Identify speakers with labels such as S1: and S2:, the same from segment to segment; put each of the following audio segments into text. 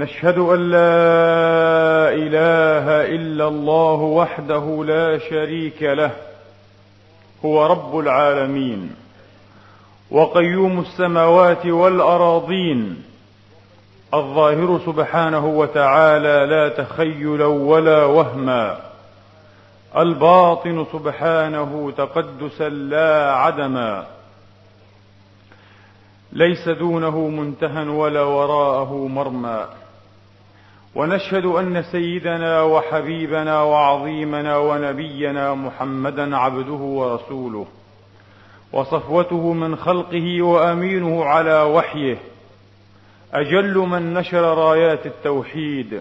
S1: نشهد أن لا إله إلا الله وحده لا شريك له هو رب العالمين وقيوم السماوات والأراضين الظاهر سبحانه وتعالى لا تخيلا ولا وهما الباطن سبحانه تقدسا لا عدما. ليس دونه منتهى ولا وراءه مرمى. ونشهد أن سيدنا وحبيبنا وعظيمنا ونبينا محمدا عبده ورسوله وصفوته من خلقه وأمينه على وحيه أجل من نشر رايات التوحيد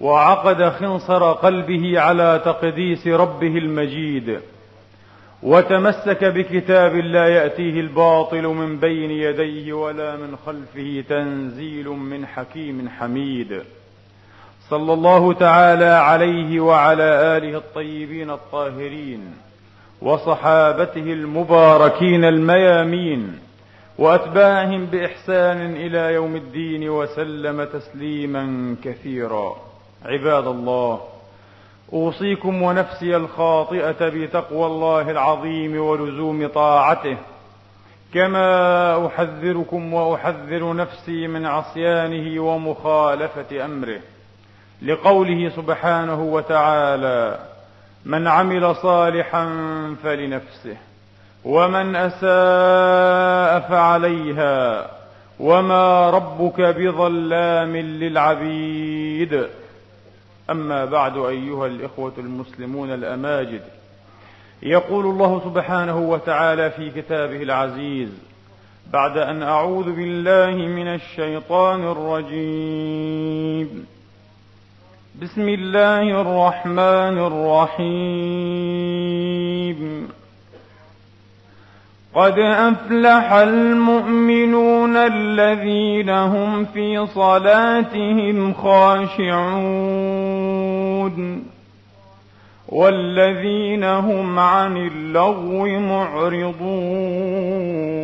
S1: وعقد خنصر قلبه على تقديس ربه المجيد وتمسك بكتاب لا يأتيه الباطل من بين يديه ولا من خلفه تنزيل من حكيم حميد. صلى الله تعالى عليه وعلى آله الطيبين الطاهرين وصحابته المباركين الميامين وأتباعهم بإحسان إلى يوم الدين وسلم تسليما كثيرا. عباد الله أوصيكم ونفسي الخاطئة بتقوى الله العظيم ولزوم طاعته كما أحذركم وأحذر نفسي من عصيانه ومخالفة أمره. لقوله سبحانه وتعالى من عمل صالحا فلنفسه ومن أساء فعليها وما ربك بظلام للعبيد. أما بعد أيها الإخوة المسلمون الأماجد يقول الله سبحانه وتعالى في كتابه العزيز بعد أن أعوذ بالله من الشيطان الرجيم. بسم الله الرحمن الرحيم. قد أفلح المؤمنون الذين هم في صلاتهم خاشعون. والذين هم عن اللغو معرضون.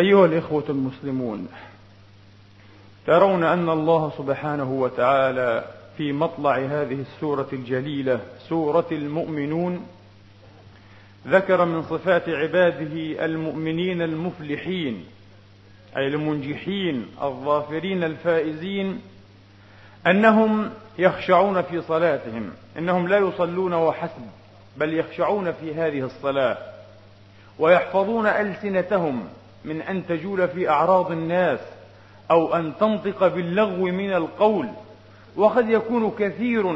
S1: أيها الإخوة المسلمون ترون أن الله سبحانه وتعالى في مطلع هذه السورة الجليلة سورة المؤمنون ذكر من صفات عباده المؤمنين المفلحين أي المنجحين الظافرين الفائزين أنهم يخشعون في صلاتهم إنهم لا يصلون وحسب بل يخشعون في هذه الصلاة ويحفظون ألسنتهم من أن تجول في أعراض الناس أو أن تنطق باللغو من القول. وقد يكون كثير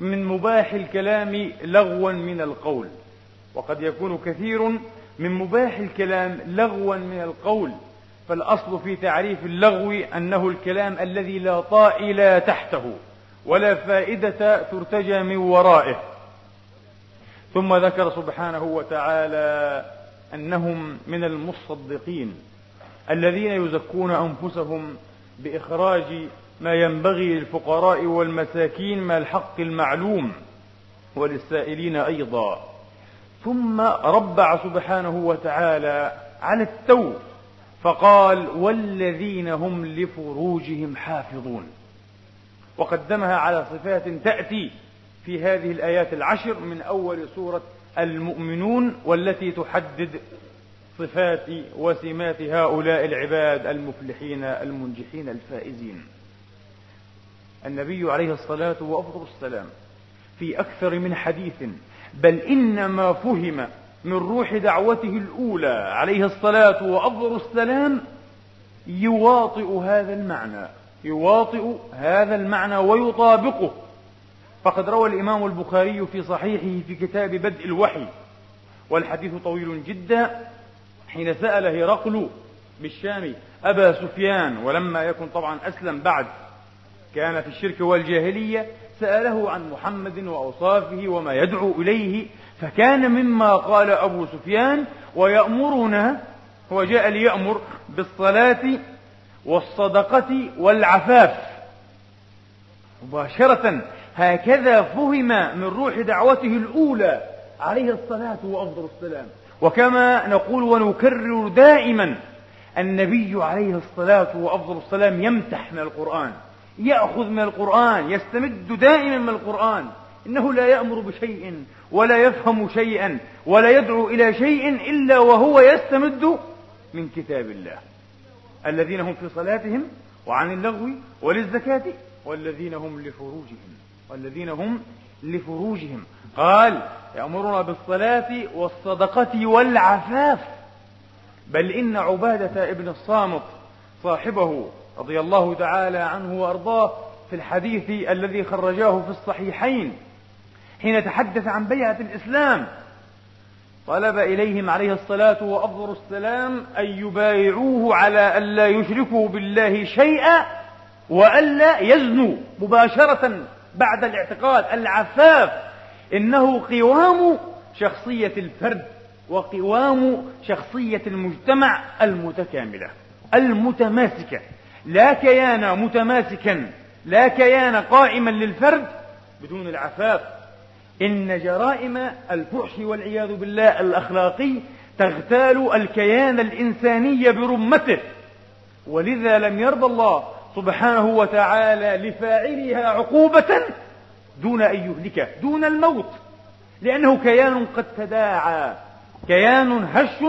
S1: من مباح الكلام لغوا من القول. وقد يكون كثير من مباح الكلام لغوا من القول. فالأصل في تعريف اللغو أنه الكلام الذي لا طائل تحته ولا فائدة ترتجى من ورائه. ثم ذكر سبحانه وتعالى أنهم من المصدقين الذين يزكون أنفسهم بإخراج ما ينبغي للفقراء والمساكين من الحق المعلوم وللسائلين أيضا. ثم ربع سبحانه وتعالى على التو فقال والذين هم لفروجهم حافظون وقدمها على صفات تأتي في هذه الآيات العشر من أول سورة المؤمنون والتي تحدد صفات وسمات هؤلاء العباد المفلحين المنجحين الفائزين. النبي عليه الصلاة وأفضل السلام في أكثر من حديث بل إنما فهم من روح دعوته الأولى عليه الصلاة وأفضل السلام يواطئ هذا المعنى يواطئ هذا المعنى ويطابقه فقد روى الإمام البخاري في صحيحه في كتاب بدء الوحي والحديث طويل جدا حين سأل هرقل بالشام أبا سفيان ولما يكن طبعا أسلم بعد كان في الشرك والجاهلية سأله عن محمد وأوصافه وما يدعو إليه فكان مما قال أبو سفيان ويأمرنا هو جاء ليأمر بالصلاة والصدقة والعفاف مباشرة هكذا فهم من روح دعوته الأولى عليه الصلاة وأفضل السلام. وكما نقول ونكرر دائما النبي عليه الصلاة وأفضل السلام يمتح من القرآن يأخذ من القرآن يستمد دائما من القرآن. إنه لا يأمر بشيء ولا يفهم شيئا ولا يدعو إلى شيء إلا وهو يستمد من كتاب الله. الذين هم في صلاتهم وعن اللغو وللزكاة والذين هم لفروجهم. والذين هم لفروجهم. قال يأمرنا بالصلاة والصدقة والعفاف. بل إن عبادة ابن الصامت صاحبه رضي الله تعالى عنه وأرضاه في الحديث الذي خرجاه في الصحيحين حين تحدث عن بيعة الإسلام طلب إليهم عليه الصلاة وأفضل السلام أن يبايعوه على ألا يشركوا بالله شيئا وألا يزنوا مباشرة بعد الاعتقاد العفاف إنه قوام شخصية الفرد وقوام شخصية المجتمع المتكاملة المتماسكة. لا كيان متماسكا لا كيان قائما للفرد بدون العفاف. إن جرائم الفحش والعياذ بالله الأخلاقي تغتال الكيان الإنساني برمته. ولذا لم يرضى الله سبحانه وتعالى لفاعلها عقوبة دون أن يهلكه دون الموت. لأنه كيان قد تداعى كيان هش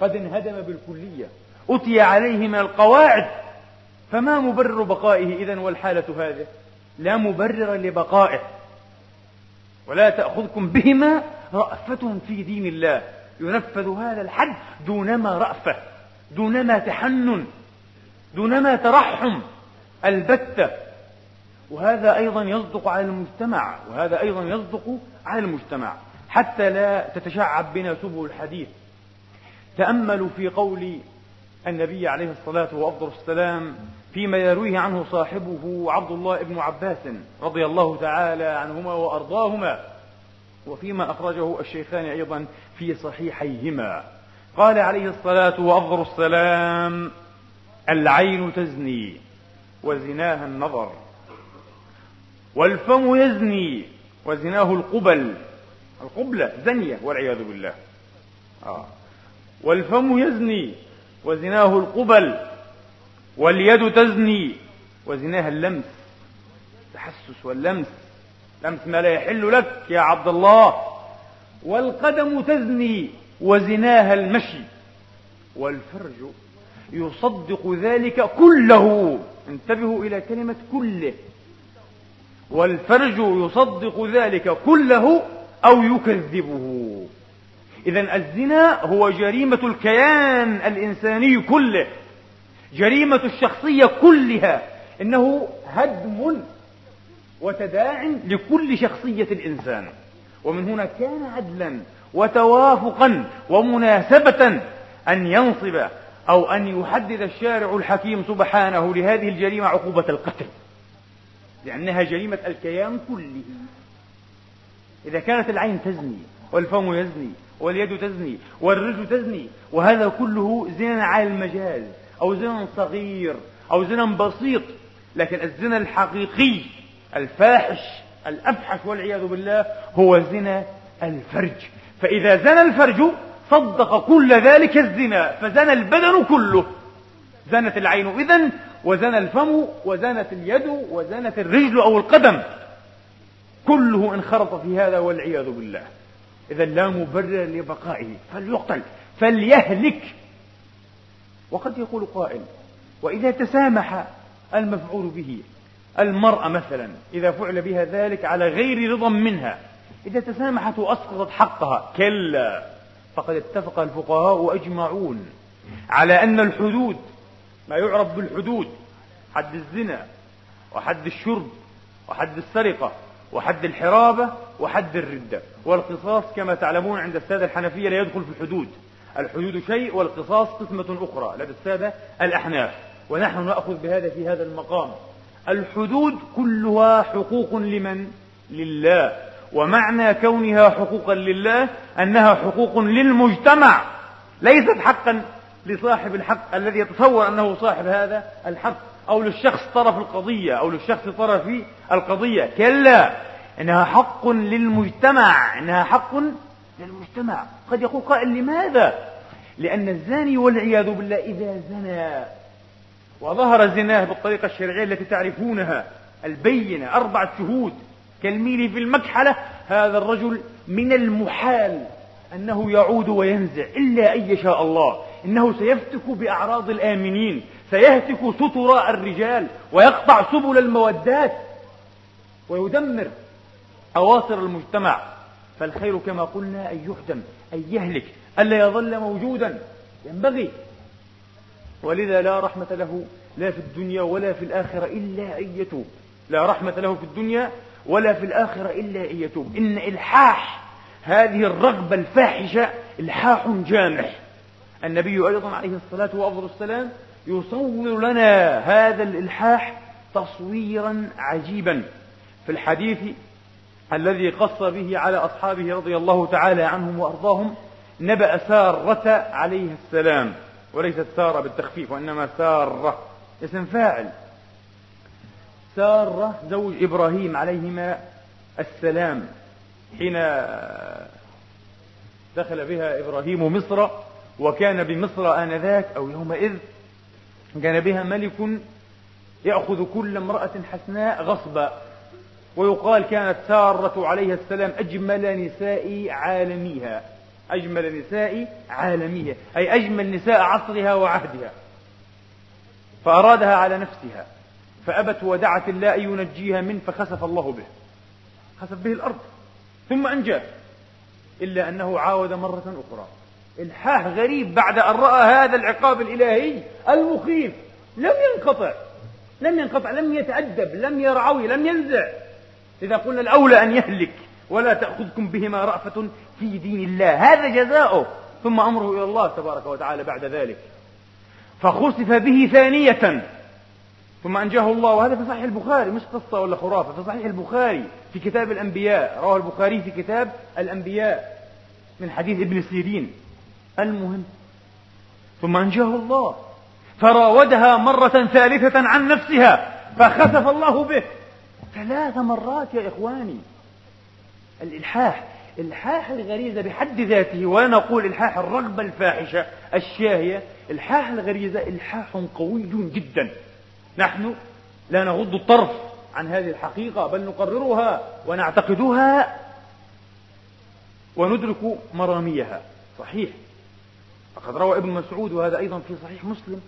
S1: قد انهدم بالكلية أتي عليه من القواعد. فما مبرر بقائه إذا والحالة هذه؟ لا مبرر لبقائه. ولا تأخذكم بهما رأفة في دين الله. ينفذ هذا الحد دونما رأفة دونما تحنن. دونما ترحم البتة. وهذا أيضا يصدق على المجتمع وهذا أيضا يصدق على المجتمع. حتى لا تتشعب بنا سبل الحديث. تأملوا في قول النبي عليه الصلاة وأفضل السلام فيما يرويه عنه صاحبه عبد الله بن عباس رضي الله تعالى عنهما وأرضاهما وفيما أخرجه الشيخان أيضا في صحيحيهما. قال عليه الصلاة وأفضل السلام العين تزني وزناها النظر والفم يزني وزناه القبل القبلة زنية والعياذ بالله. آه. والفم يزني وزناه القبل واليد تزني وزناها اللمس. التحسس واللمس. لمس ما لا يحل لك يا عبد الله. والقدم تزني وزناها المشي. والفرج يصدق ذلك كله. انتبهوا إلى كلمة كله. والفرج يصدق ذلك كله أو يكذبه. إذا الزنا هو جريمة الكيان الإنساني كله. جريمة الشخصية كلها. إنه هدم وتداع لكل شخصية الإنسان. ومن هنا كان عدلا وتوافقا ومناسبة أن ينصب أو أن يحدد الشارع الحكيم سبحانه لهذه الجريمة عقوبة القتل. لأنها جريمة الكيان كله. إذا كانت العين تزني والفم يزني واليد تزني والرجل تزني وهذا كله زنا على المجاز أو زنا صغير أو زنا بسيط. لكن الزنا الحقيقي الفاحش الأفحش والعياذ بالله هو زنا الفرج. فإذا زنى الفرج صدق كل ذلك الزنا فزنى البدن كله. زنت العين إذن وزنى الفم وزنت اليد وزنت الرجل أو القدم. كله انخرط في هذا والعياذ بالله. إذا لا مبرر لبقائه. فليقتل فليهلك. وقد يقول قائل وإذا تسامح المفعول به المرأة مثلا إذا فعل بها ذلك على غير رضا منها إذا تسامحت وأسقطت حقها كلا. فقد اتفق الفقهاء وأجمعون على أن الحدود ما يعرف بالحدود حد الزنا وحد الشرب وحد السرقة وحد الحرابة وحد الردة. والقصاص كما تعلمون عند السادة الحنفية لا يدخل في الحدود. الحدود شيء والقصاص قسمة أخرى لدى السادة الأحناف. ونحن نأخذ بهذا في هذا المقام. الحدود كلها حقوق لمن؟ لله. ومعنى كونها حقوقا لله أنها حقوق للمجتمع ليست حقا لصاحب الحق الذي يتصور أنه صاحب هذا الحق أو للشخص طرف القضية أو للشخص طرف القضية. كلا إنها حق للمجتمع إنها حق للمجتمع. قد يقول قائل لماذا؟ لأن الزاني والعياذ بالله إذا زنى وظهر زناه بالطريقة الشرعية التي تعرفونها البينة أربعة شهود كالميل في المكحلة هذا الرجل من المحال أنه يعود وينزع إلا أن يشاء الله إنه سيفتك بأعراض الآمنين سيهتك ستر الرجال ويقطع سبل المودات ويدمر أواصر المجتمع. فالخير كما قلنا أن يهدم أن يهلك ألا يظل موجودا. ينبغي. ولذا لا رحمة له لا في الدنيا ولا في الآخرة إلا أن يتوب. لا رحمة له في الدنيا ولا في الآخرة إلا أن يتوب. إن إلحاح هذه الرغبة الفاحشة إلحاح جامح. النبي أيضا عليه الصلاة والسلام يصور لنا هذا الإلحاح تصويرا عجيبا في الحديث الذي قص به على أصحابه رضي الله تعالى عنهم وأرضاهم نبأ سارة عليه السلام وليست سارة بالتخفيف وإنما سارة اسم فاعل. سارة زوج إبراهيم عليهما السلام. حين دخل بها إبراهيم مصر وكان بمصر آنذاك أو يومئذ كان بها ملك يأخذ كل امرأة حسناء غصبا ويقال كانت سارة عليها السلام أجمل نساء عالميها. أجمل نساء عالميها أي أجمل نساء عصرها وعهدها. فأرادها على نفسها. فأبت ودعت الله أن ينجيها منه فخسف الله به. خسف به الأرض. ثم أنجاه. إلا أنه عاود مرة أخرى. إلحاح غريب بعد أن رأى هذا العقاب الإلهي المخيف. لم ينقطع. لم ينقطع. لم يتأدب. لم يرعوي لم ينزع. إذا قلنا الأولى أن يهلك. ولا تأخذكم بهما رأفة في دين الله. هذا جزاؤه. ثم أمره إلى الله تبارك وتعالى بعد ذلك. فخسف به ثانية. ثم أنجاه الله وهذا في صحيح البخاري مش قصة ولا خرافة في صحيح البخاري في كتاب الأنبياء رواه البخاري في كتاب الأنبياء من حديث ابن سيرين. المهم ثم أنجاه الله فراودها مرة ثالثة عن نفسها فخسف الله به. ثلاث مرات يا إخواني. الإلحاح إلحاح الغريزة بحد ذاته ولا نقول إلحاح الرغبة الفاحشة الشاهية. إلحاح الغريزة إلحاح قوي جدا. نحن لا نغض الطرف عن هذه الحقيقة بل نقررها ونعتقدها وندرك مراميها. صحيح. فقد روى ابن مسعود وهذا أيضا في صحيح مسلم.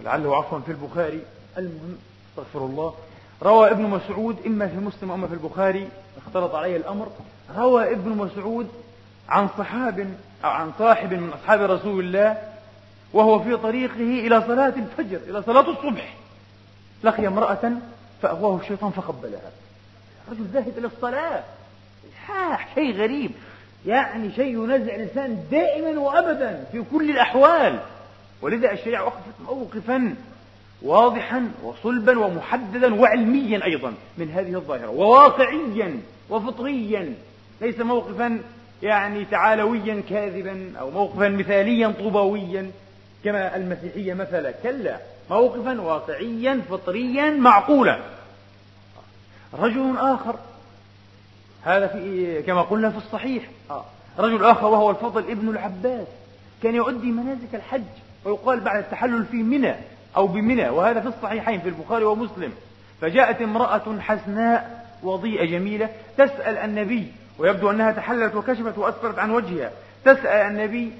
S1: ولعله عفوا في البخاري. المهم استغفر الله. روى ابن مسعود إما في مسلم وإما في البخاري اختلط عليه الأمر. روى ابن مسعود عن صحاب أو عن صاحب من أصحاب رسول الله وهو في طريقه إلى صلاة الفجر إلى صلاة الصبح. لقي امرأة فأغواه الشيطان فقبلها. رجل ذاهب إلى الصلاة. حاح شيء غريب. يعني شيء ينزع الإنسان دائما وأبدا في كل الأحوال. ولذا الشريعة وقفت موقفا واضحا وصلبا ومحددا وعلميا أيضا من هذه الظاهرة. وواقعيا وفطريا. ليس موقفا يعني تعالويا كاذبا أو موقفا مثاليا طوباويا. كما المسيحية مثلا كلا موقفا واقعيا فطريا معقولا. رجل آخر هذا في كما قلنا في الصحيح. آه. رجل آخر وهو الفضل ابن العباس. كان يؤدي مناسك الحج ويقال بعد التحلل في منى أو بمنى وهذا في الصحيحين في البخاري ومسلم. فجاءت امرأة حسناء وضيئة جميلة تسأل النبي ويبدو أنها تحللت وكشفت وأسفرت عن وجهها. تسأل النبي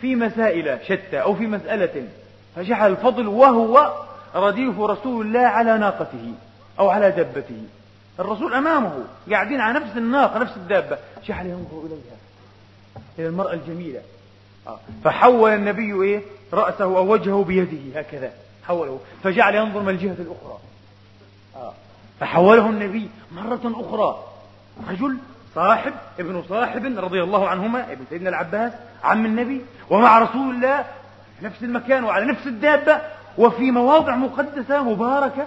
S1: في مسائل شتى أو في مسألة فجعل الفضل وهو رديف رسول الله على ناقته أو على دابته. الرسول أمامه قاعدين على نفس الناقة نفس الدابة. جعل ينظر إليها إلى المرأة الجميلة. آه. فحول النبي إيه؟ رأسه أو وجهه بيده هكذا. حوله. فجعل ينظر من الجهة الأخرى. آه. فحوله النبي مرة أخرى. رجل صاحب ابن صاحب رضي الله عنهما ابن سيدنا العباس عم النبي ومع رسول الله في نفس المكان وعلى نفس الدابة وفي مواضع مقدسة مباركة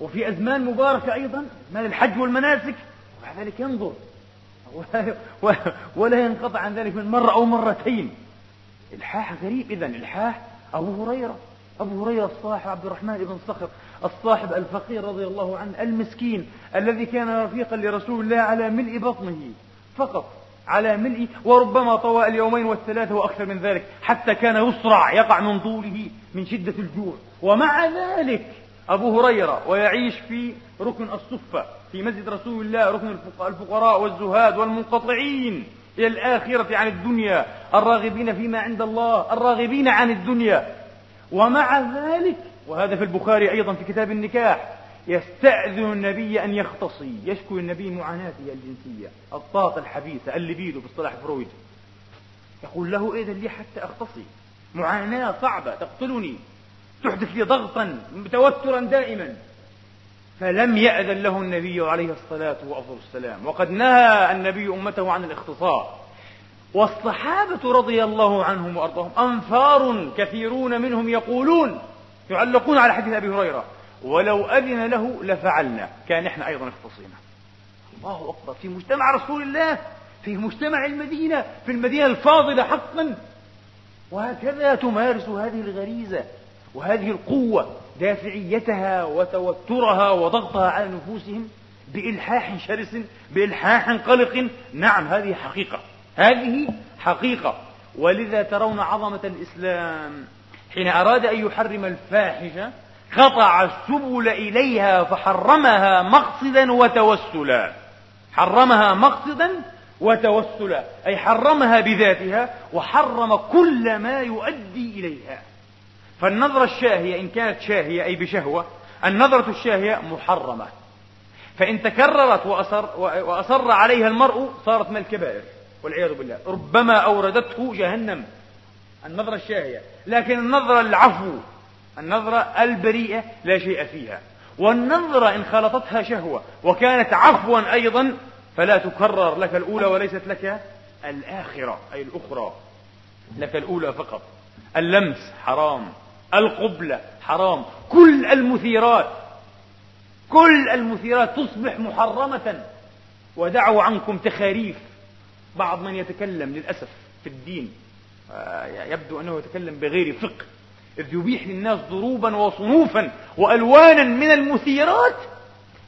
S1: وفي أزمان مباركة أيضا من الحج والمناسك ومع ذلك ينظر ولا ينقطع عن ذلك من مرة أو مرتين. إلحاح غريب إذا إلحاح أبو هريرة أبو هريرة الصاحب عبد الرحمن بن صخر الصاحب الفقير رضي الله عنه المسكين الذي كان رفيقا لرسول الله على ملء بطنه فقط على ملء وربما طوى اليومين والثلاثة وأكثر من ذلك حتى كان يصرع يقع من طوله من شدة الجوع. ومع ذلك أبو هريرة ويعيش في ركن الصفة في مسجد رسول الله ركن الفقراء والزهاد والمنقطعين إلى الآخرة عن الدنيا الراغبين فيما عند الله الراغبين عن الدنيا. ومع ذلك وهذا في البخاري أيضا في كتاب النكاح. يستأذن النبي أن يختصي. يشكو النبي معاناته الجنسية. الطاقة الحبيسة الليبيدو باصطلاح فرويد. يقول له إذا لي حتى أختصي. معاناة صعبة تقتلني. تحدث لي ضغطا توترا دائما. فلم يأذن له النبي عليه الصلاة والسلام. وقد نهى النبي أمته عن الاختصار والصحابة رضي الله عنهم وأرضاهم أنفار كثيرون منهم يقولون يعلقون على حديث أبي هريرة. ولو أذن له لفعلنا. كان إحنا أيضا اختصينا الله أكبر. في مجتمع رسول الله في مجتمع المدينة في المدينة الفاضلة حقا. وهكذا تمارس هذه الغريزة وهذه القوة دافعيتها وتوترها وضغطها على نفوسهم بإلحاح شرس بإلحاح قلق. نعم هذه حقيقة. هذه حقيقة. ولذا ترون عظمة الإسلام. حين أراد أن يحرم الفاحشة قطع السبل إليها فحرمها مقصدا وتوسلا. حرمها مقصدا وتوسلا أي حرمها بذاتها وحرم كل ما يؤدي إليها. فالنظرة الشاهية إن كانت شاهية أي بشهوة النظرة الشاهية محرمة. فإن تكررت وأصر, وأصر عليها المرء صارت من الكبائر والعياذ بالله. ربما أوردته جهنم. النظرة الشاهية لكن النظرة العفو النظرة البريئة لا شيء فيها. والنظرة إن خلطتها شهوة وكانت عفوا أيضا فلا تكرر لك الأولى وليست لك الآخرة أي الأخرى. لك الأولى فقط. اللمس حرام القبلة حرام. كل المثيرات كل المثيرات تصبح محرمة. ودعوا عنكم تخاريف. بعض من يتكلم للأسف في الدين. يبدو أنه يتكلم بغير فقه. إذ يبيح للناس ضروبا وصنوفا وألوانا من المثيرات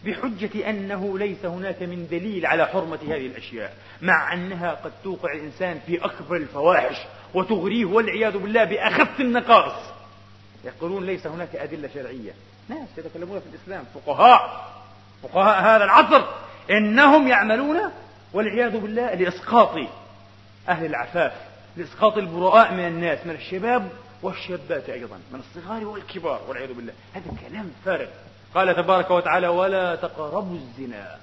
S1: بحجة أنه ليس هناك من دليل على حرمة هذه الأشياء مع أنها قد توقع الإنسان في أكبر الفواحش وتغريه والعياذ بالله بأخف النقائص يقولون ليس هناك أدلة شرعية. ناس يتكلمون في الإسلام فقهاء فقهاء هذا العصر إنهم يعملون والعياذ بالله لإسقاط أهل العفاف. لإسقاط البراء من الناس من الشباب والشابات أيضا من الصغار والكبار والعياذ بالله. هذا كلام فارغ. قال تبارك وتعالى ولا تقربوا الزنا.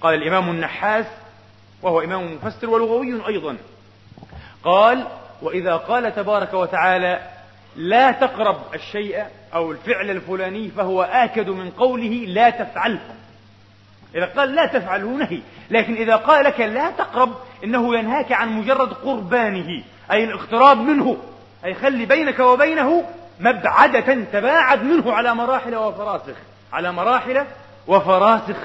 S1: قال الإمام النحاس وهو إمام مفسر ولغوي أيضا. قال وإذا قال تبارك وتعالى لا تقرب الشيء أو الفعل الفلاني فهو آكد من قوله لا تفعله إذا قال لا تفعله نهي. لكن إذا قال لك لا تقرب إنه ينهاك عن مجرد قربانه أي الاقتراب منه أي خلي بينك وبينه مبعدة تباعد منه على مراحل وفراسخ. على مراحل وفراسخ.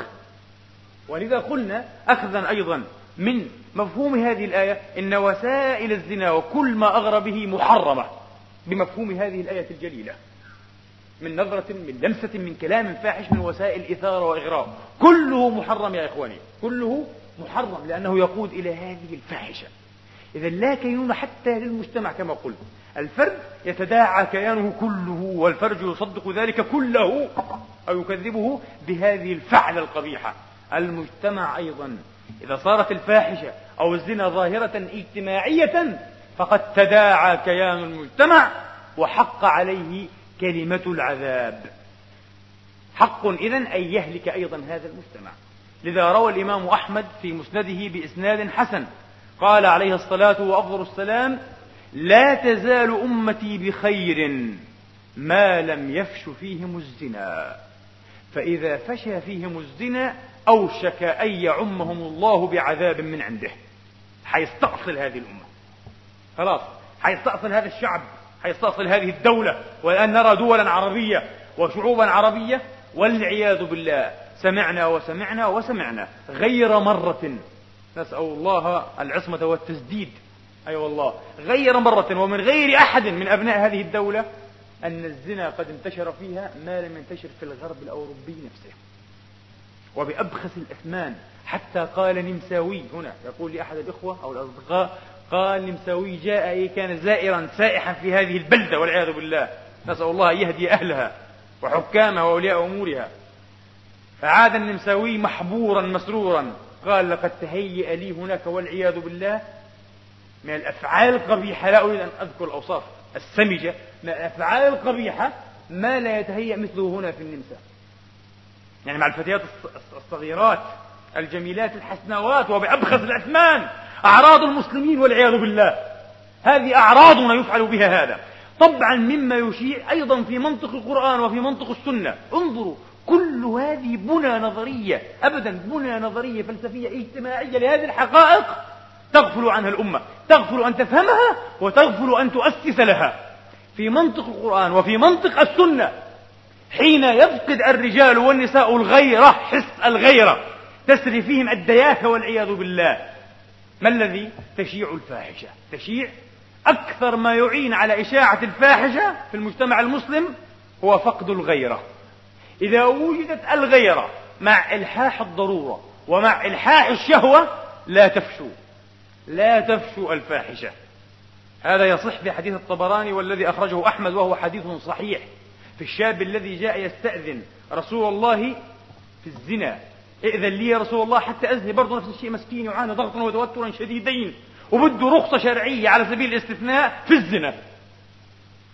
S1: ولذا قلنا أخذا أيضا من مفهوم هذه الآية إن وسائل الزنا وكل ما أغرى به محرمة بمفهوم هذه الآية الجليلة. من نظرة من لمسة من كلام فاحش من وسائل إثارة وإغراء كله محرم يا إخواني. كله محرم لأنه يقود إلى هذه الفاحشة. إذا لا كينون حتى للمجتمع كما قلت. الفرد يتداعى كيانه كله والفرج يصدق ذلك كله أو يكذبه بهذه الفعلة القبيحة. المجتمع أيضا إذا صارت الفاحشة أو الزنا ظاهرة اجتماعية فقد تداعى كيان المجتمع وحق عليه كلمة العذاب. حق إذن أن يهلك أيضا هذا المجتمع. لذا روى الإمام أحمد في مسنده بإسناد حسن. قال عليه الصلاة وأفضل السلام لا تزال أمتي بخير ما لم يفش فيهم الزنا. فإذا فشى فيهم الزنا أوشك أن يعمهم الله بعذاب من عنده. حيستأصل هذه الأمة. خلاص حيستأصل هذا الشعب حيستأصل هذه الدولة. والآن نرى دولا عربية وشعوبا عربية والعياذ بالله سمعنا وسمعنا وسمعنا. غير مرة. نسأل الله العصمة والتسديد. أي أيوة والله. غير مرة ومن غير أحد من أبناء هذه الدولة أن الزنا قد انتشر فيها ما لم ينتشر في الغرب الأوروبي نفسه. وبأبخس الأثمان. حتى قال نمساوي هنا. يقول لأحد الإخوة أو الأصدقاء قال نمساوي جاء أي كان زائرا سائحا في هذه البلدة والعياذ بالله. نسأل الله أن يهدي أهلها وحكامها وأولياء أمورها. فعاد النمساوي محبورا مسرورا. قال لقد تهيأ لي هناك والعياذ بالله من الأفعال القبيحة. لا أريد أن أذكر الأوصاف السمجة. من الأفعال القبيحة ما لا يتهيأ مثله هنا في النمسا. يعني مع الفتيات الصغيرات الجميلات الحسنوات وبأبخس الأثمان. أعراض المسلمين والعياذ بالله. هذه أعراضنا يفعل بها هذا. طبعا مما يشيع أيضا في منطق القرآن وفي منطق السنة. انظروا كل هذه بنى نظرية أبدا بنى نظرية فلسفية اجتماعية لهذه الحقائق تغفل عنها الأمة تغفل أن تفهمها وتغفل أن تؤسس لها. في منطق القرآن وفي منطق السنة حين يفقد الرجال والنساء الغيرة حس الغيرة تسري فيهم الدياثة والعياذ بالله. ما الذي؟ تشيع الفاحشة. تشيع أكثر ما يعين على إشاعة الفاحشة في المجتمع المسلم هو فقد الغيرة. إذا وجدت الغيرة مع إلحاح الضرورة ومع إلحاح الشهوة لا تفشو. لا تفشو الفاحشة. هذا يصح في حديث الطبراني والذي أخرجه أحمد وهو حديث صحيح. في الشاب الذي جاء يستأذن رسول الله في الزنا. ائذن لي يا رسول الله حتى أزني برضه نفس الشيء مسكين يعاني ضغطا وتوترا شديدين. وبده رخصة شرعية على سبيل الاستثناء في الزنا.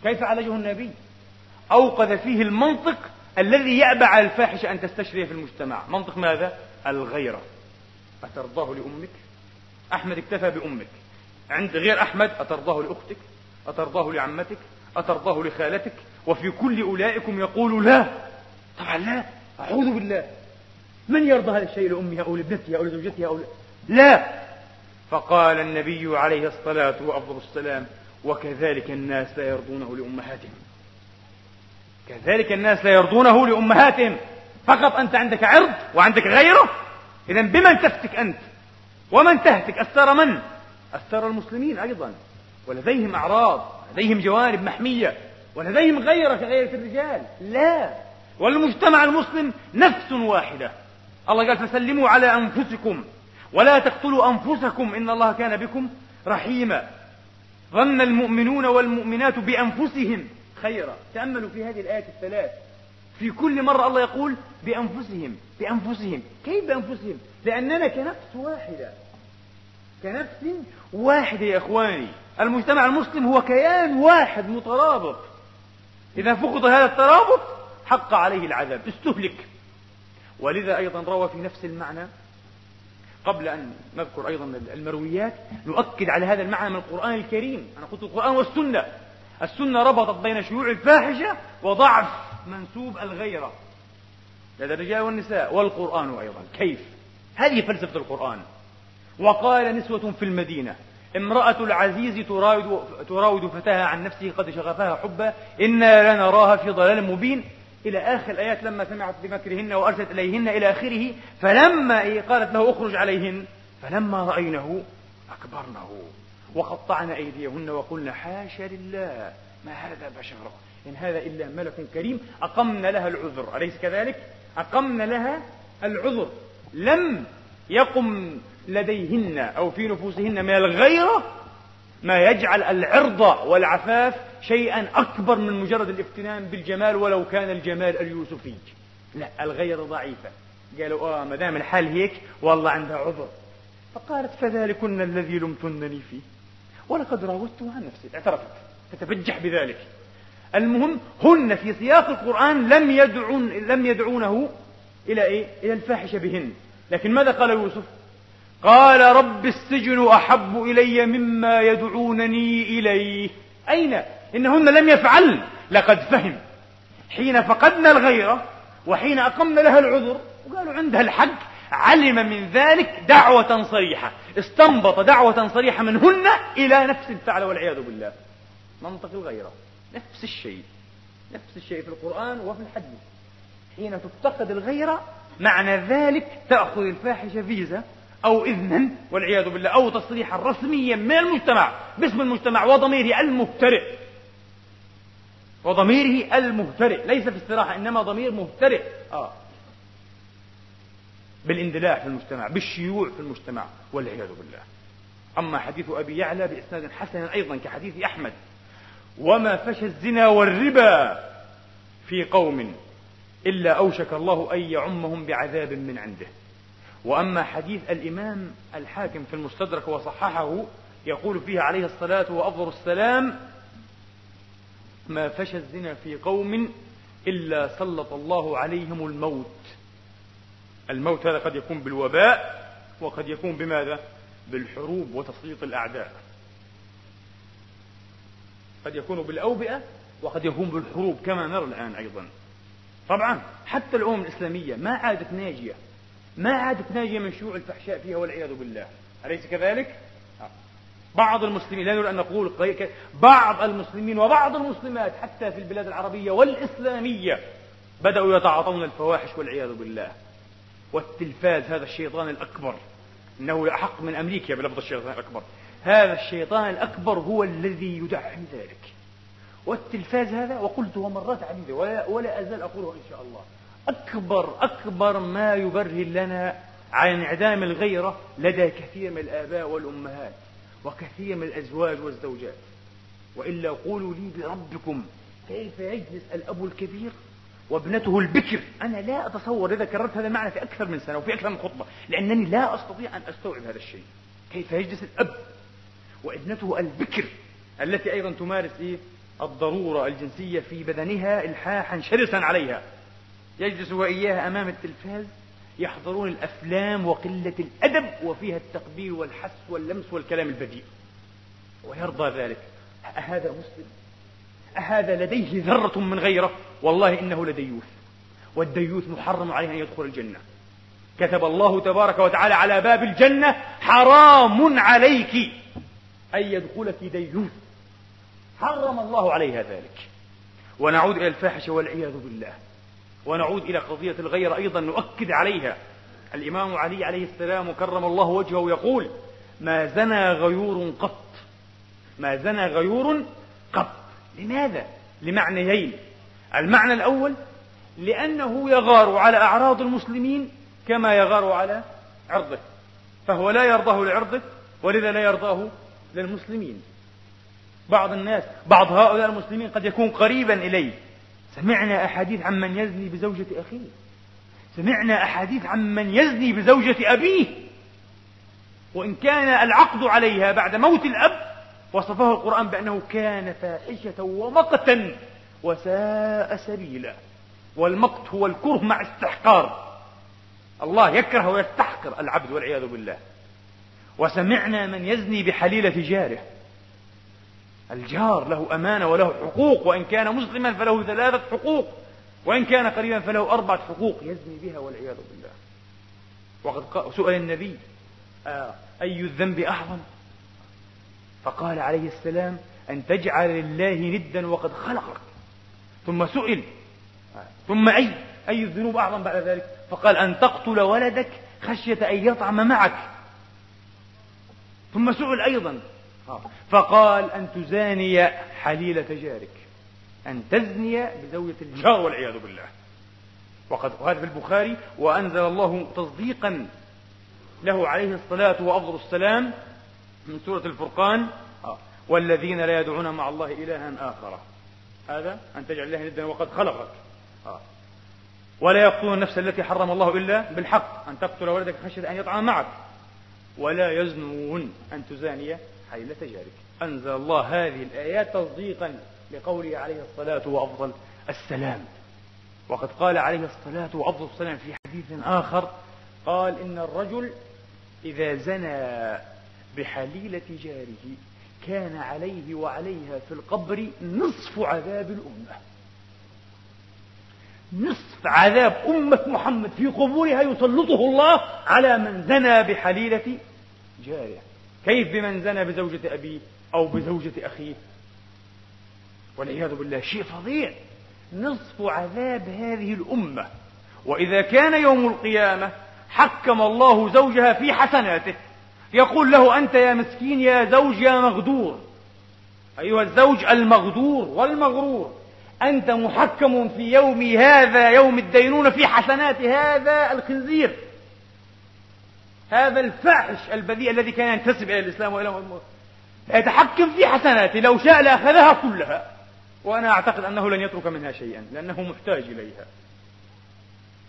S1: كيف عالجه النبي؟ أوقظ فيه المنطق الذي يأبى على الفاحشة أن تستشري في المجتمع منطق ماذا؟ الغيرة أترضاه لأمك؟ أحمد اكتفى بأمك عند غير أحمد أترضاه لأختك؟ أترضاه لعمتك؟ أترضاه لخالتك؟ وفي كل أولئكم يقول لا طبعا لا أعوذ بالله من يرضى هذا الشيء لأمها أو لابنتها أو لزوجتها أو لا فقال النبي عليه الصلاة وأفضل السلام وكذلك الناس لا يرضونه لأمهاتهم كذلك الناس لا يرضونه لأمهاتهم. فقط أنت عندك عرض وعندك غيره. إذا بمن تفتك أنت؟ ومن تهتك؟ أثر من؟ أثر المسلمين أيضا. ولديهم أعراض لديهم جوانب محمية ولديهم غيرة كغيرة الرجال. لا. والمجتمع المسلم نفس واحدة. الله قال فسلموا على أنفسكم. ولا تقتلوا أنفسكم. إن الله كان بكم رحيما. ظن المؤمنون والمؤمنات بأنفسهم. خيرا. تأملوا في هذه الآيات الثلاث. في كل مرة الله يقول بأنفسهم بأنفسهم. كيف بأنفسهم؟ لأننا كنفس واحدة. كنفس واحدة يا إخواني. المجتمع المسلم هو كيان واحد مترابط. إذا فقد هذا الترابط حق عليه العذاب. استهلك. ولذا أيضا روى في نفس المعنى قبل أن نذكر أيضا المرويات نؤكد على هذا المعنى من القرآن الكريم. أنا قلت القرآن والسنة. السنة ربطت بين شيوع الفاحشة وضعف منسوب الغيرة. لدى الرجال والنساء والقرآن أيضا. كيف؟ هذه فلسفة القرآن. وقال نسوة في المدينة امرأة العزيز تراود, تراود فتاها عن نفسه قد شغفها حبا إنا لنراها في ضلال مبين. إلى آخر الآيات لما سمعت بمكرهن وأرسلت إليهن إلى آخره فلما إيه قالت له اخرج عليهن. فلما رأينه أكبرنه. وقطعن أيديهن وقلن حاشا لله. ما هذا بشر؟ إن هذا إلا ملك كريم. أقمن لها العذر. أليس كذلك؟ أقمن لها العذر. لم يقم لديهن أو في نفوسهن من الغيرة ما يجعل العرض والعفاف شيئا أكبر من مجرد الافتنان بالجمال ولو كان الجمال اليوسفي. لا الغيرة ضعيفة. قالوا آه ما دام الحال هيك والله عندها عذر. فقالت فذلكن الذي لمتنني فيه. ولقد راودته عن نفسي اعترفت تتبجح بذلك. المهم هن في سياق القرآن لم يدعون لم يدعونه إلى إيه؟ إلى الفاحشة بهن. لكن ماذا قال يوسف؟ قال رب السجن أحب إلي مما يدعونني إليه. أين؟ إنهن لم يفعل. لقد فهم. حين فقدنا الغيرة وحين أقمنا لها العذر وقالوا عندها الحق. علم من ذلك دعوة صريحة. استنبط دعوة صريحة منهن إلى نفس الفعل والعياذ بالله. منطق الغيرة. نفس الشيء. نفس الشيء في القرآن وفي الحديث. حين تفتقد الغيرة معنى ذلك تأخذ الفاحشة فيزا أو إذنا والعياذ بالله أو تصريحا رسميا من المجتمع باسم المجتمع وضميره المبترئ وضميره المبترئ ليس في استراحة إنما ضمير مبترئ آه. بالاندلاع في المجتمع بالشيوع في المجتمع والعياذ بالله. أما حديث أبي يعلى بإسناد حسن أيضا كحديث أحمد. وما فشى الزنا والربا في قوم إلا أوشك الله أن يعمهم بعذاب من عنده. وأما حديث الإمام الحاكم في المستدرك وصححه يقول فيه عليه الصلاة وأفضل السلام ما فشى الزنا في قوم إلا سلط الله عليهم الموت. الموت هذا قد يكون بالوباء وقد يكون بماذا؟ بالحروب وتسليط الأعداء. قد يكون بالأوبئة وقد يكون بالحروب كما نرى الآن أيضا. طبعا حتى الأمم الإسلامية ما عادت ناجية. ما عادت ناجية من شيوع الفحشاء فيها والعياذ بالله. أليس كذلك؟ بعض المسلمين لا نريد أن نقول بعض المسلمين وبعض المسلمات حتى في البلاد العربية والإسلامية بدأوا يتعاطون الفواحش والعياذ بالله. والتلفاز هذا الشيطان الأكبر إنه أحق من أمريكا بلفظ الشيطان الأكبر. هذا الشيطان الأكبر هو الذي يدعم ذلك. والتلفاز هذا وقلته مرات عديدة ولا, ولا أزال أقوله إن شاء الله. أكبر أكبر ما يبرهن لنا عن انعدام الغيرة لدى كثير من الآباء والأمهات وكثير من الأزواج والزوجات. وإلا قولوا لي بربكم كيف يجلس الأب الكبير وابنته البكر. أنا لا أتصور إذا كررت هذا المعنى في أكثر من سنة وفي أكثر من خطبة لأنني لا أستطيع أن أستوعب هذا الشيء. كيف يجلس الأب وابنته البكر التي أيضا تمارس إيه؟ الضرورة الجنسية في بدنها إلحاحا شرسا عليها. يجلس وإياها أمام التلفاز يحضرون الأفلام وقلة الأدب وفيها التقبيل والحس واللمس والكلام البذيء ويرضى ذلك. أهذا مسلم؟ أهذا لديه ذرة من غيره؟ والله إنه لديوث. والديوث محرم عليه أن يدخل الجنة. كتب الله تبارك وتعالى على باب الجنة حرام عليك أن يدخلك ديوث. حرم الله عليها ذلك. ونعود إلى الفاحشة والعياذ بالله. ونعود إلى قضية الغير أيضا نؤكد عليها. الإمام علي عليه السلام كرم الله وجهه يقول ما زنى غيور قط. ما زنى غيور قط. لماذا؟ لمعنيين. المعنى الأول لأنه يغار على أعراض المسلمين كما يغار على عرضه فهو لا يرضاه لعرضه ولذا لا يرضاه للمسلمين. بعض الناس بعض هؤلاء المسلمين قد يكون قريبا إليه. سمعنا أحاديث عن من يزني بزوجة أخيه. سمعنا أحاديث عن من يزني بزوجة أبيه. وإن كان العقد عليها بعد موت الأب وصفه القرآن بأنه كان فاحشة ومقتا وساء سبيلا. والمقت هو الكره مع استحقار. الله يكره ويستحقر العبد والعياذ بالله. وسمعنا من يزني بحليلة جاره. الجار له أمانة وله حقوق وإن كان مسلما فله ثلاثة حقوق وإن كان قريبا فله أربعة حقوق. يزني بها والعياذ بالله. وقد سئل النبي آه أي الذنب أعظم؟ فقال عليه السلام أن تجعل لله ندا وقد خلقك ثم سئل. ثم أي أي الذنوب أعظم بعد ذلك؟ فقال أن تقتل ولدك خشية أن يطعم معك. ثم سئل أيضا. فقال أن تزاني حليلة جارك. أن تزني بزوجة الجار. والعياذ بالله. وقد وهذا في البخاري. وأنزل الله تصديقا له عليه الصلاة وأفضل السلام من سورة الفرقان والذين لا يدعون مع الله إلها آخر. هذا أن تجعل الله ندا وقد خلقك. ولا يقتلون النفس التي حرم الله إلا بالحق أن تقتل ولدك خشية أن يطعم معك. ولا يزنون أن تزاني حيلة جارك. أنزل الله هذه الآيات تصديقا لقوله عليه الصلاة وأفضل السلام. وقد قال عليه الصلاة وأفضل السلام في حديث آخر قال إن الرجل إذا زنى بحليلة جاره كان عليه وعليها في القبر نصف عذاب الأمة. نصف عذاب أمة محمد في قبورها يسلطه الله على من زنى بحليلة جاره. كيف بمن زنى بزوجة أبيه أو بزوجة أخيه؟ والعياذ بالله شيء فظيع. نصف عذاب هذه الأمة. وإذا كان يوم القيامة حكم الله زوجها في حسناته. يقول له أنت يا مسكين يا زوج يا مغدور. أيها الزوج المغدور والمغرور أنت محكم في يوم هذا يوم الدينونة في حسنات هذا الخنزير. هذا الفاحش البذيء الذي كان ينتسب إلى الإسلام وإلى يتحكم في حسناته لو شاء لأخذها كلها. وأنا أعتقد أنه لن يترك منها شيئا لأنه محتاج إليها.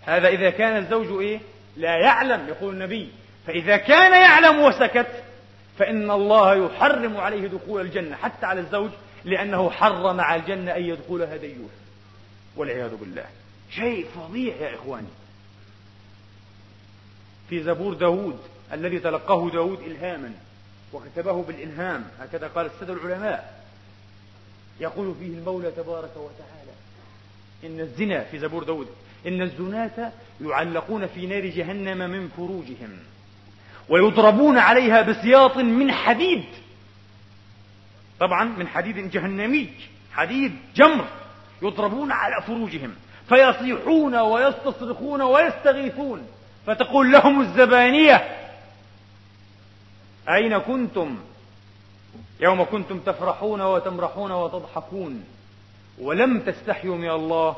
S1: هذا إذا كان الزوج إيه؟ لا يعلم يقول النبي. فإذا كان يعلم وسكت فإن الله يحرم عليه دخول الجنة حتى على الزوج لأنه حرم على الجنة أن يدخلها ديوث والعياذ بالله. شيء فظيع يا إخواني. في زبور داود الذي تلقاه داود إلهاما وكتبه بالإلهام هكذا قال السادة العلماء. يقول فيه المولى تبارك وتعالى إن الزنا في زبور داود إن الزناة يعلقون في نار جهنم من فروجهم. ويضربون عليها بسياط من حديد. طبعا من حديد جهنمي حديد جمر يضربون على فروجهم فيصيحون ويستصرخون ويستغيثون فتقول لهم الزبانية أين كنتم؟ يوم كنتم تفرحون وتمرحون وتضحكون ولم تستحيوا من الله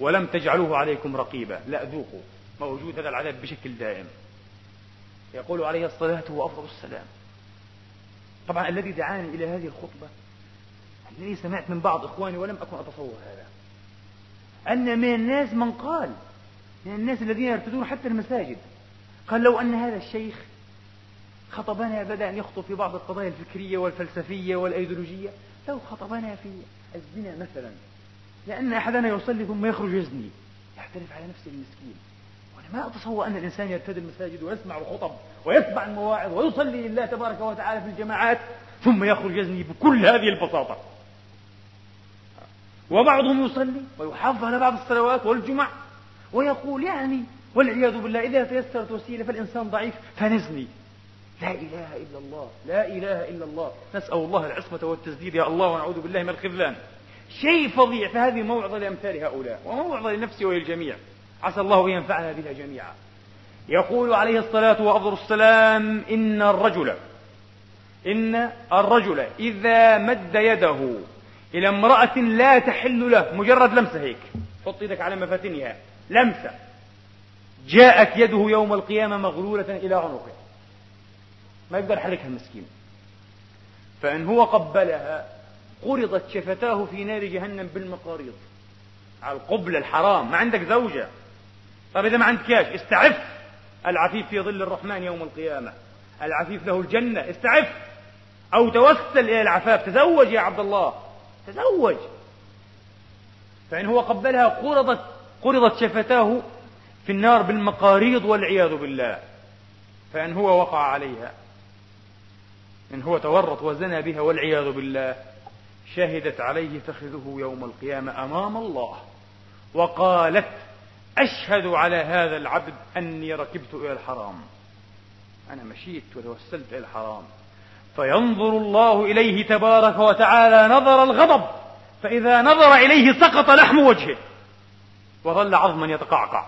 S1: ولم تجعلوه عليكم رقيبا. لا ذوقوا موجود هذا العذاب بشكل دائم. يقول عليه الصلاة وأفضل السلام. طبعا الذي دعاني إلى هذه الخطبة الذي سمعت من بعض إخواني ولم أكن أتصور هذا أن من الناس من قال من الناس الذين يرتدون حتى المساجد قال لو أن هذا الشيخ خطبنا بدأ أن يخطب في بعض القضايا الفكرية والفلسفية والأيديولوجية لو خطبنا في الزنا مثلا لأن أحدنا يصلي ثم يخرج يزني يحترف على نفسه المسكين. ما أتصور أن الإنسان يرتدي المساجد ويسمع الخطب ويتبع المواعظ ويصلي لله تبارك وتعالى في الجماعات ثم يخرج يزني بكل هذه البساطة. وبعضهم يصلي ويحافظ على بعض الصلوات والجمع ويقول يعني والعياذ بالله إذا تيسرت وسيلة فالإنسان ضعيف فنزني. لا إله إلا الله لا إله إلا الله. نسأل الله العصمة والتسديد. يا الله ونعوذ بالله من الخذلان. شيء فظيع فهذه موعظة لأمثال هؤلاء وموعظة لنفسي وللجميع. عسى الله أن ينفعنا بها جميعا. يقول عليه الصلاة وأفضل السلام إن الرجل إن الرجل إذا مد يده إلى امرأة لا تحل له مجرد لمسة هيك حط يدك على مفاتنها لمسة جاءت يده يوم القيامة مغلولة إلى عنقه. ما يقدر يحركها المسكين. فإن هو قبلها قرضت شفتاه في نار جهنم بالمقاريض على القبلة الحرام ما عندك زوجة. طيب إذا ما عندكاش استعف. العفيف في ظل الرحمن يوم القيامة. العفيف له الجنة استعف. أو توسل إلى العفاف تزوج يا عبد الله. تزوج. فإن هو قبلها قرضت قرضت شفتاه في النار بالمقاريض والعياذ بالله. فإن هو وقع عليها. إن هو تورط وزنى بها والعياذ بالله. شهدت عليه فخذه يوم القيامة أمام الله. وقالت أشهد على هذا العبد أني ركبت إلى الحرام. أنا مشيت وتوسلت إلى الحرام. فينظر الله إليه تبارك وتعالى نظر الغضب فإذا نظر إليه سقط لحم وجهه وظل عظما يتقعقع.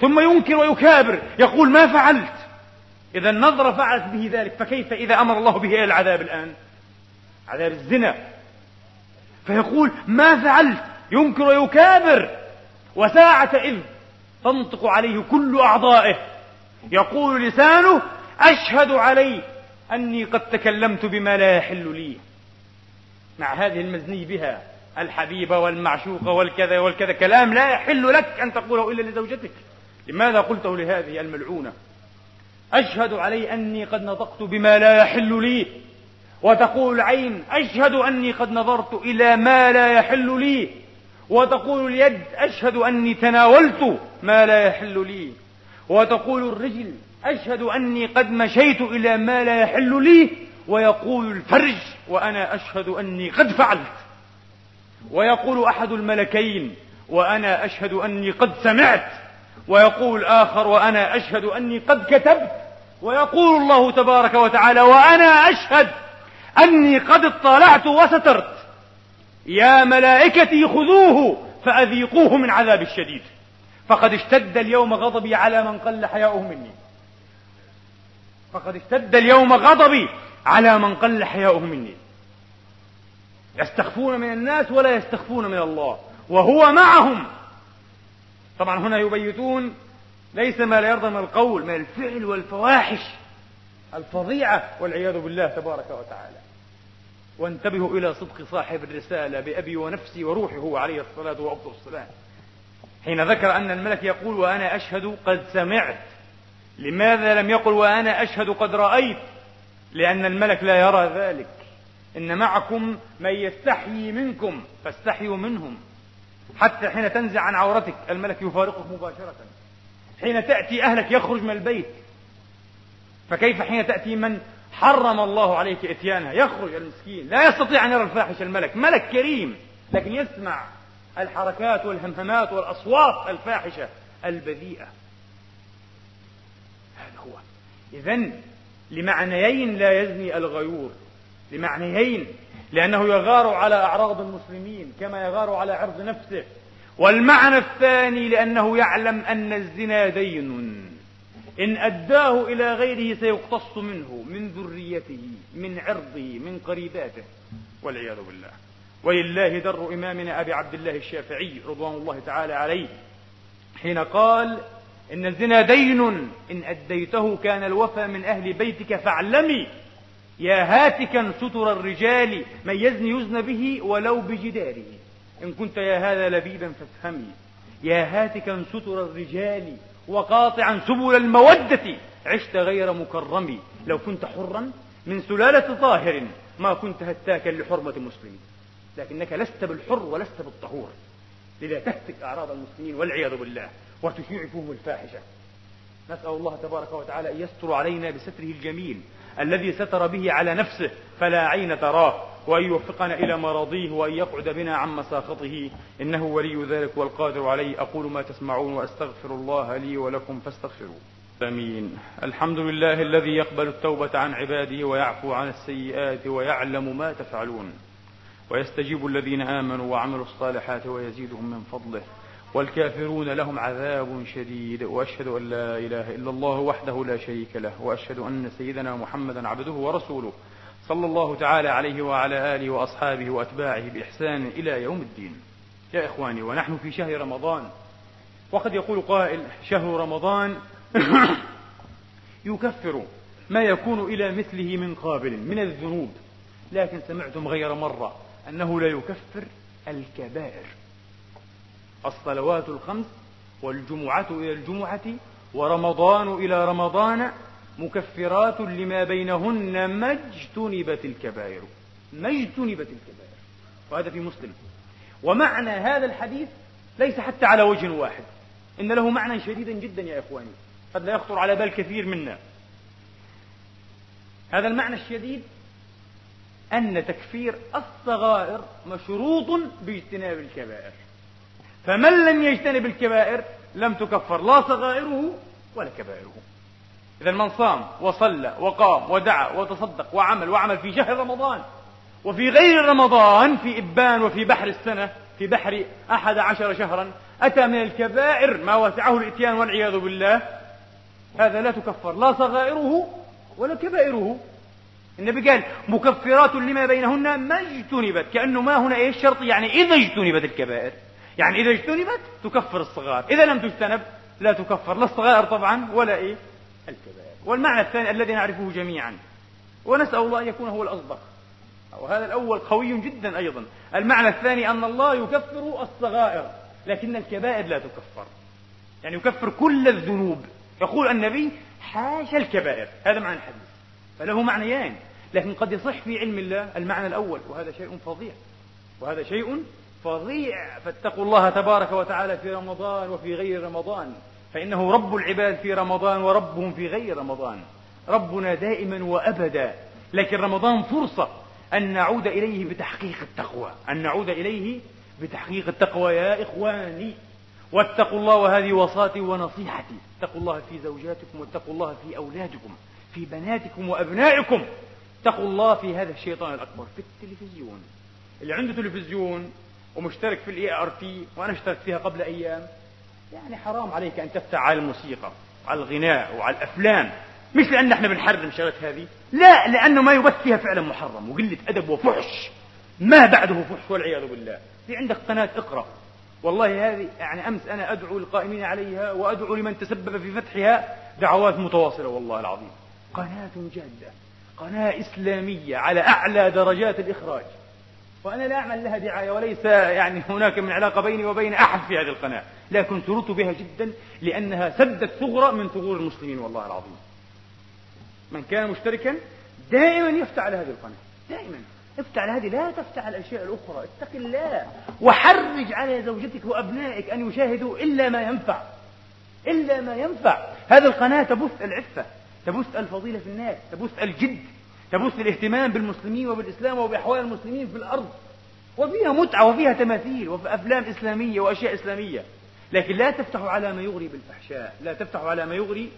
S1: ثم ينكر ويكابر يقول ما فعلت؟ إذا النظرة فعلت به ذلك فكيف إذا أمر الله به إلى العذاب الآن؟ عذاب الزنا. فيقول ما فعلت؟ ينكر ويكابر. وساعة إذ تنطق عليه كل أعضائه. يقول لسانه أشهد علي أني قد تكلمت بما لا يحل لي. مع هذه المزني بها الحبيبة والمعشوقة والكذا والكذا كلام لا يحل لك أن تقوله إلا لزوجتك. لماذا قلته لهذه الملعونة؟ أشهد علي أني قد نطقت بما لا يحل لي. وتقول العين أشهد أني قد نظرت إلى ما لا يحل لي. وتقول اليد أشهد أني تناولت ما لا يحل لي. وتقول الرجل أشهد أني قد مشيت إلى ما لا يحل لي. ويقول الفرج وأنا أشهد أني قد فعلت. ويقول أحد الملكين وأنا أشهد أني قد سمعت. ويقول الآخر وأنا أشهد أني قد كتبت. ويقول الله تبارك وتعالى وأنا أشهد أني قد اطلعت وسترت. يا ملائكتي خذوه فأذيقوه من عذاب الشديد. فقد اشتد اليوم غضبي على من قل حياؤه مني. فقد اشتد اليوم غضبي على من قل حياؤه مني. يستخفون من الناس ولا يستخفون من الله وهو معهم. طبعا هنا يبيتون ليس ما لا يرضى من القول من الفعل والفواحش الفظيعة والعياذ بالله تبارك وتعالى. وانتبهوا إلى صدق صاحب الرسالة بأبي ونفسي وروحي هو عليه الصلاة والسلام. حين ذكر أن الملك يقول وأنا أشهد قد سمعت. لماذا لم يقل وأنا أشهد قد رأيت؟ لأن الملك لا يرى ذلك. إن معكم من يستحيي منكم فاستحيوا منهم. حتى حين تنزع عن عورتك الملك يفارقك مباشرة. حين تأتي أهلك يخرج من البيت. فكيف حين تأتي من حرم الله عليك إتيانها. يخرج المسكين. لا يستطيع أن يرى الفاحش الملك. ملك كريم. لكن يسمع الحركات والهمهمات والأصوات الفاحشة البذيئة. هذا هو. إذا لمعنيين لا يزني الغيور. لمعنيين. لأنه يغار على أعراض المسلمين كما يغار على عرض نفسه. والمعنى الثاني لأنه يعلم أن الزنا دين. إن أداه إلى غيره سيقتص منه من ذريته من عرضه من قريباته. والعياذ بالله. ولله در إمامنا أبي عبد الله الشافعي رضوان الله تعالى عليه حين قال إن الزنا دين إن أديته كان الوفى من أهل بيتك فاعلمي يا هاتكا ستر الرجال من يزني يزن به ولو بجداره. إن كنت يا هذا لبيبا فافهمي يا هاتكا ستر الرجال وقاطعا سبل المودة. عشت غير مكرم. لو كنت حرا من سلالة طاهر ما كنت هتاكا لحرمة مسلم. لكنك لست بالحر ولست بالطهور. لذا تهتك أعراض المسلمين والعياذ بالله وتشيع فيهم الفاحشة. نسأل الله تبارك وتعالى أن يستر علينا بستره الجميل. الذي ستر به على نفسه فلا عين تراه وأن يوفقنا إلى مراضيه وأن يقعد بنا عن مساخطه. إنه ولي ذلك والقادر عليه. أقول ما تسمعون وأستغفر الله لي ولكم فاستغفروه. آمين. الحمد لله الذي يقبل التوبة عن عباده ويعفو عن السيئات ويعلم ما تفعلون. ويستجيب الذين آمنوا وعملوا الصالحات ويزيدهم من فضله. والكافرون لهم عذاب شديد وأشهد أن لا إله إلا الله وحده لا شريك له وأشهد أن سيدنا محمدا عبده ورسوله صلى الله تعالى عليه وعلى آله وأصحابه وأتباعه بإحسان إلى يوم الدين. يا إخواني ونحن في شهر رمضان وقد يقول قائل شهر رمضان يكفر ما يكون إلى مثله من قابل من الذنوب لكن سمعتم غير مرة أنه لا يكفر الكبائر الصلوات الخمس والجمعة إلى الجمعة ورمضان إلى رمضان مكفرات لما بينهن ما اجتنبت الكبائر. ما اجتنبت الكبائر. وهذا في مسلم. ومعنى هذا الحديث ليس حتى على وجه واحد. إن له معنى شديدا جدا يا إخواني. قد لا يخطر على بال كثير منا. هذا المعنى الشديد أن تكفير الصغائر مشروط باجتناب الكبائر. فمن لم يجتنب الكبائر لم تكفر لا صغائره ولا كبائره. إذا من صام وصلى وقام ودعا وتصدق وعمل وعمل في شهر رمضان وفي غير رمضان في إبان وفي بحر السنة في بحر أحد عشر شهرا أتى من الكبائر ما وسعه الإتيان والعياذ بالله. هذا لا تكفر لا صغائره ولا كبائره. النبي قال مكفرات لما بينهن ما اجتنبت كأنه ما هنا إيش شرط؟ يعني إذا اجتنبت الكبائر. يعني إذا اجتنبت تكفر الصغار. إذا لم تجتنب لا تكفر. لا الصغائر طبعا ولا إيه؟ الكبائر. والمعنى الثاني الذي نعرفه جميعا. ونسأل الله أن يكون هو الأصدق وهذا الأول قوي جدا أيضا. المعنى الثاني أن الله يكفر الصغائر لكن الكبائر لا تكفر. يعني يكفر كل الذنوب. يقول النبي حاشا الكبائر. هذا معنى الحديث. فله معنيان. لكن قد يصح في علم الله المعنى الأول. وهذا شيء فظيع. وهذا شيء فظيع. فاتقوا الله تبارك وتعالى في رمضان وفي غير رمضان. فإنه رب العباد في رمضان وربهم في غير رمضان. ربنا دائما وأبدا. لكن رمضان فرصة أن نعود إليه بتحقيق التقوى. أن نعود إليه بتحقيق التقوى. يا إخواني واتقوا الله وهذه وصاتي ونصيحتي. اتقوا الله في زوجاتكم واتقوا الله في أولادكم في بناتكم وأبنائكم. اتقوا الله في هذا الشيطان الأكبر في التلفزيون. اللي عنده تلفزيون ومشترك في ال ART وأنا اشتركت فيها قبل أيام. يعني حرام عليك أن تفتح على الموسيقى وعلى الغناء وعلى الأفلام. مش لأن إحنا بنحرم شغلات هذه. لا لأنه ما يبث فيها فعلا محرم وقلة أدب وفحش. ما بعده فحش والعياذ بالله. في عندك قناة اقرأ. والله هذه يعني أمس أنا أدعو القائمين عليها وأدعو لمن تسبب في فتحها دعوات متواصلة والله العظيم. قناة جادة قناة إسلامية على أعلى درجات الإخراج. وأنا لا أعمل لها دعاية وليس يعني هناك من علاقة بيني وبين أحد في هذه القناة لكن سررت بها جدا لأنها سدت ثغرة من ثغور المسلمين والله العظيم. من كان مشتركا دائما يفتح على هذه القناة دائما افتح على هذه لا تفتح على الأشياء الأخرى اتق الله وحرج على زوجتك وأبنائك أن يشاهدوا إلا ما ينفع إلا ما ينفع. هذه القناة تبث العفة تبث الفضيلة في الناس تبث الجد. تبث الاهتمام بالمسلمين وبالإسلام وبأحوال المسلمين في الأرض. وفيها متعة وفيها تماثيل وفي أفلام إسلامية وأشياء إسلامية. لكن لا تفتح على ما يغري بالفحشاء. لا تفتح على ما يغري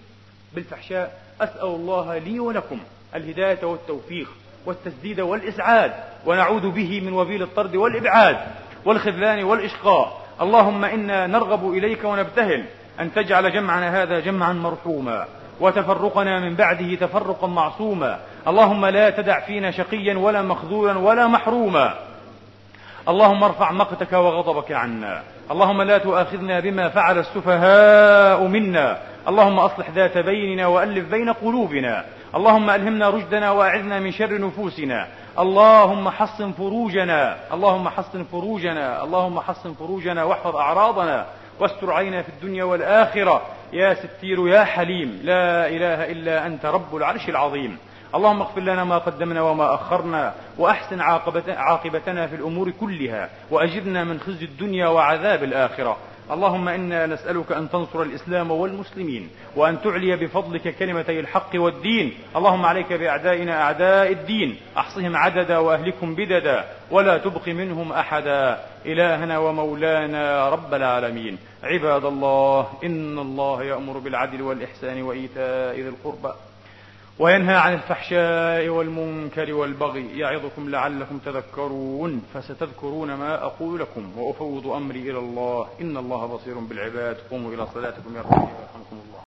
S1: بالفحشاء. أسأل الله لي ولكم الهداية والتوفيق والتسديد والإسعاد. ونعوذ به من وبيل الطرد والإبعاد والخذلان والإشقاء. اللهم إنا نرغب إليك ونبتهل أن تجعل جمعنا هذا جمعا مرحوما. وتفرقنا من بعده تفرقا معصوما. اللهم لا تدع فينا شقيا ولا مخذولا ولا محروما. اللهم ارفع مقتك وغضبك عنا. اللهم لا تؤاخذنا بما فعل السفهاء منا. اللهم أصلح ذات بيننا وألف بين قلوبنا. اللهم ألهمنا رشدنا وأعذنا من شر نفوسنا. اللهم حصن فروجنا. اللهم حصن فروجنا. اللهم حصن فروجنا واحفظ أعراضنا. واستر علينا في الدنيا والآخرة. يا ستير يا حليم لا إله إلا أنت رب العرش العظيم. اللهم اغفر لنا ما قدمنا وما أخرنا وأحسن عاقبتنا في الأمور كلها وأجرنا من خزي الدنيا وعذاب الآخرة. اللهم إنا نسألك أن تنصر الإسلام والمسلمين وأن تعلي بفضلك كلمتي الحق والدين. اللهم عليك بأعدائنا أعداء الدين. أحصهم عددا وأهلكم بددا. ولا تبق منهم أحدا. إلهنا ومولانا رب العالمين. عباد الله إن الله يأمر بالعدل والإحسان وإيتاء ذي القربى. وينهى عن الفحشاء والمنكر والبغي يعظكم لعلكم تذكرون فستذكرون ما أقول لكم وأفوض أمري إلى الله إن الله بصير بالعباد قوموا إلى صلاتكم يرحمكم الله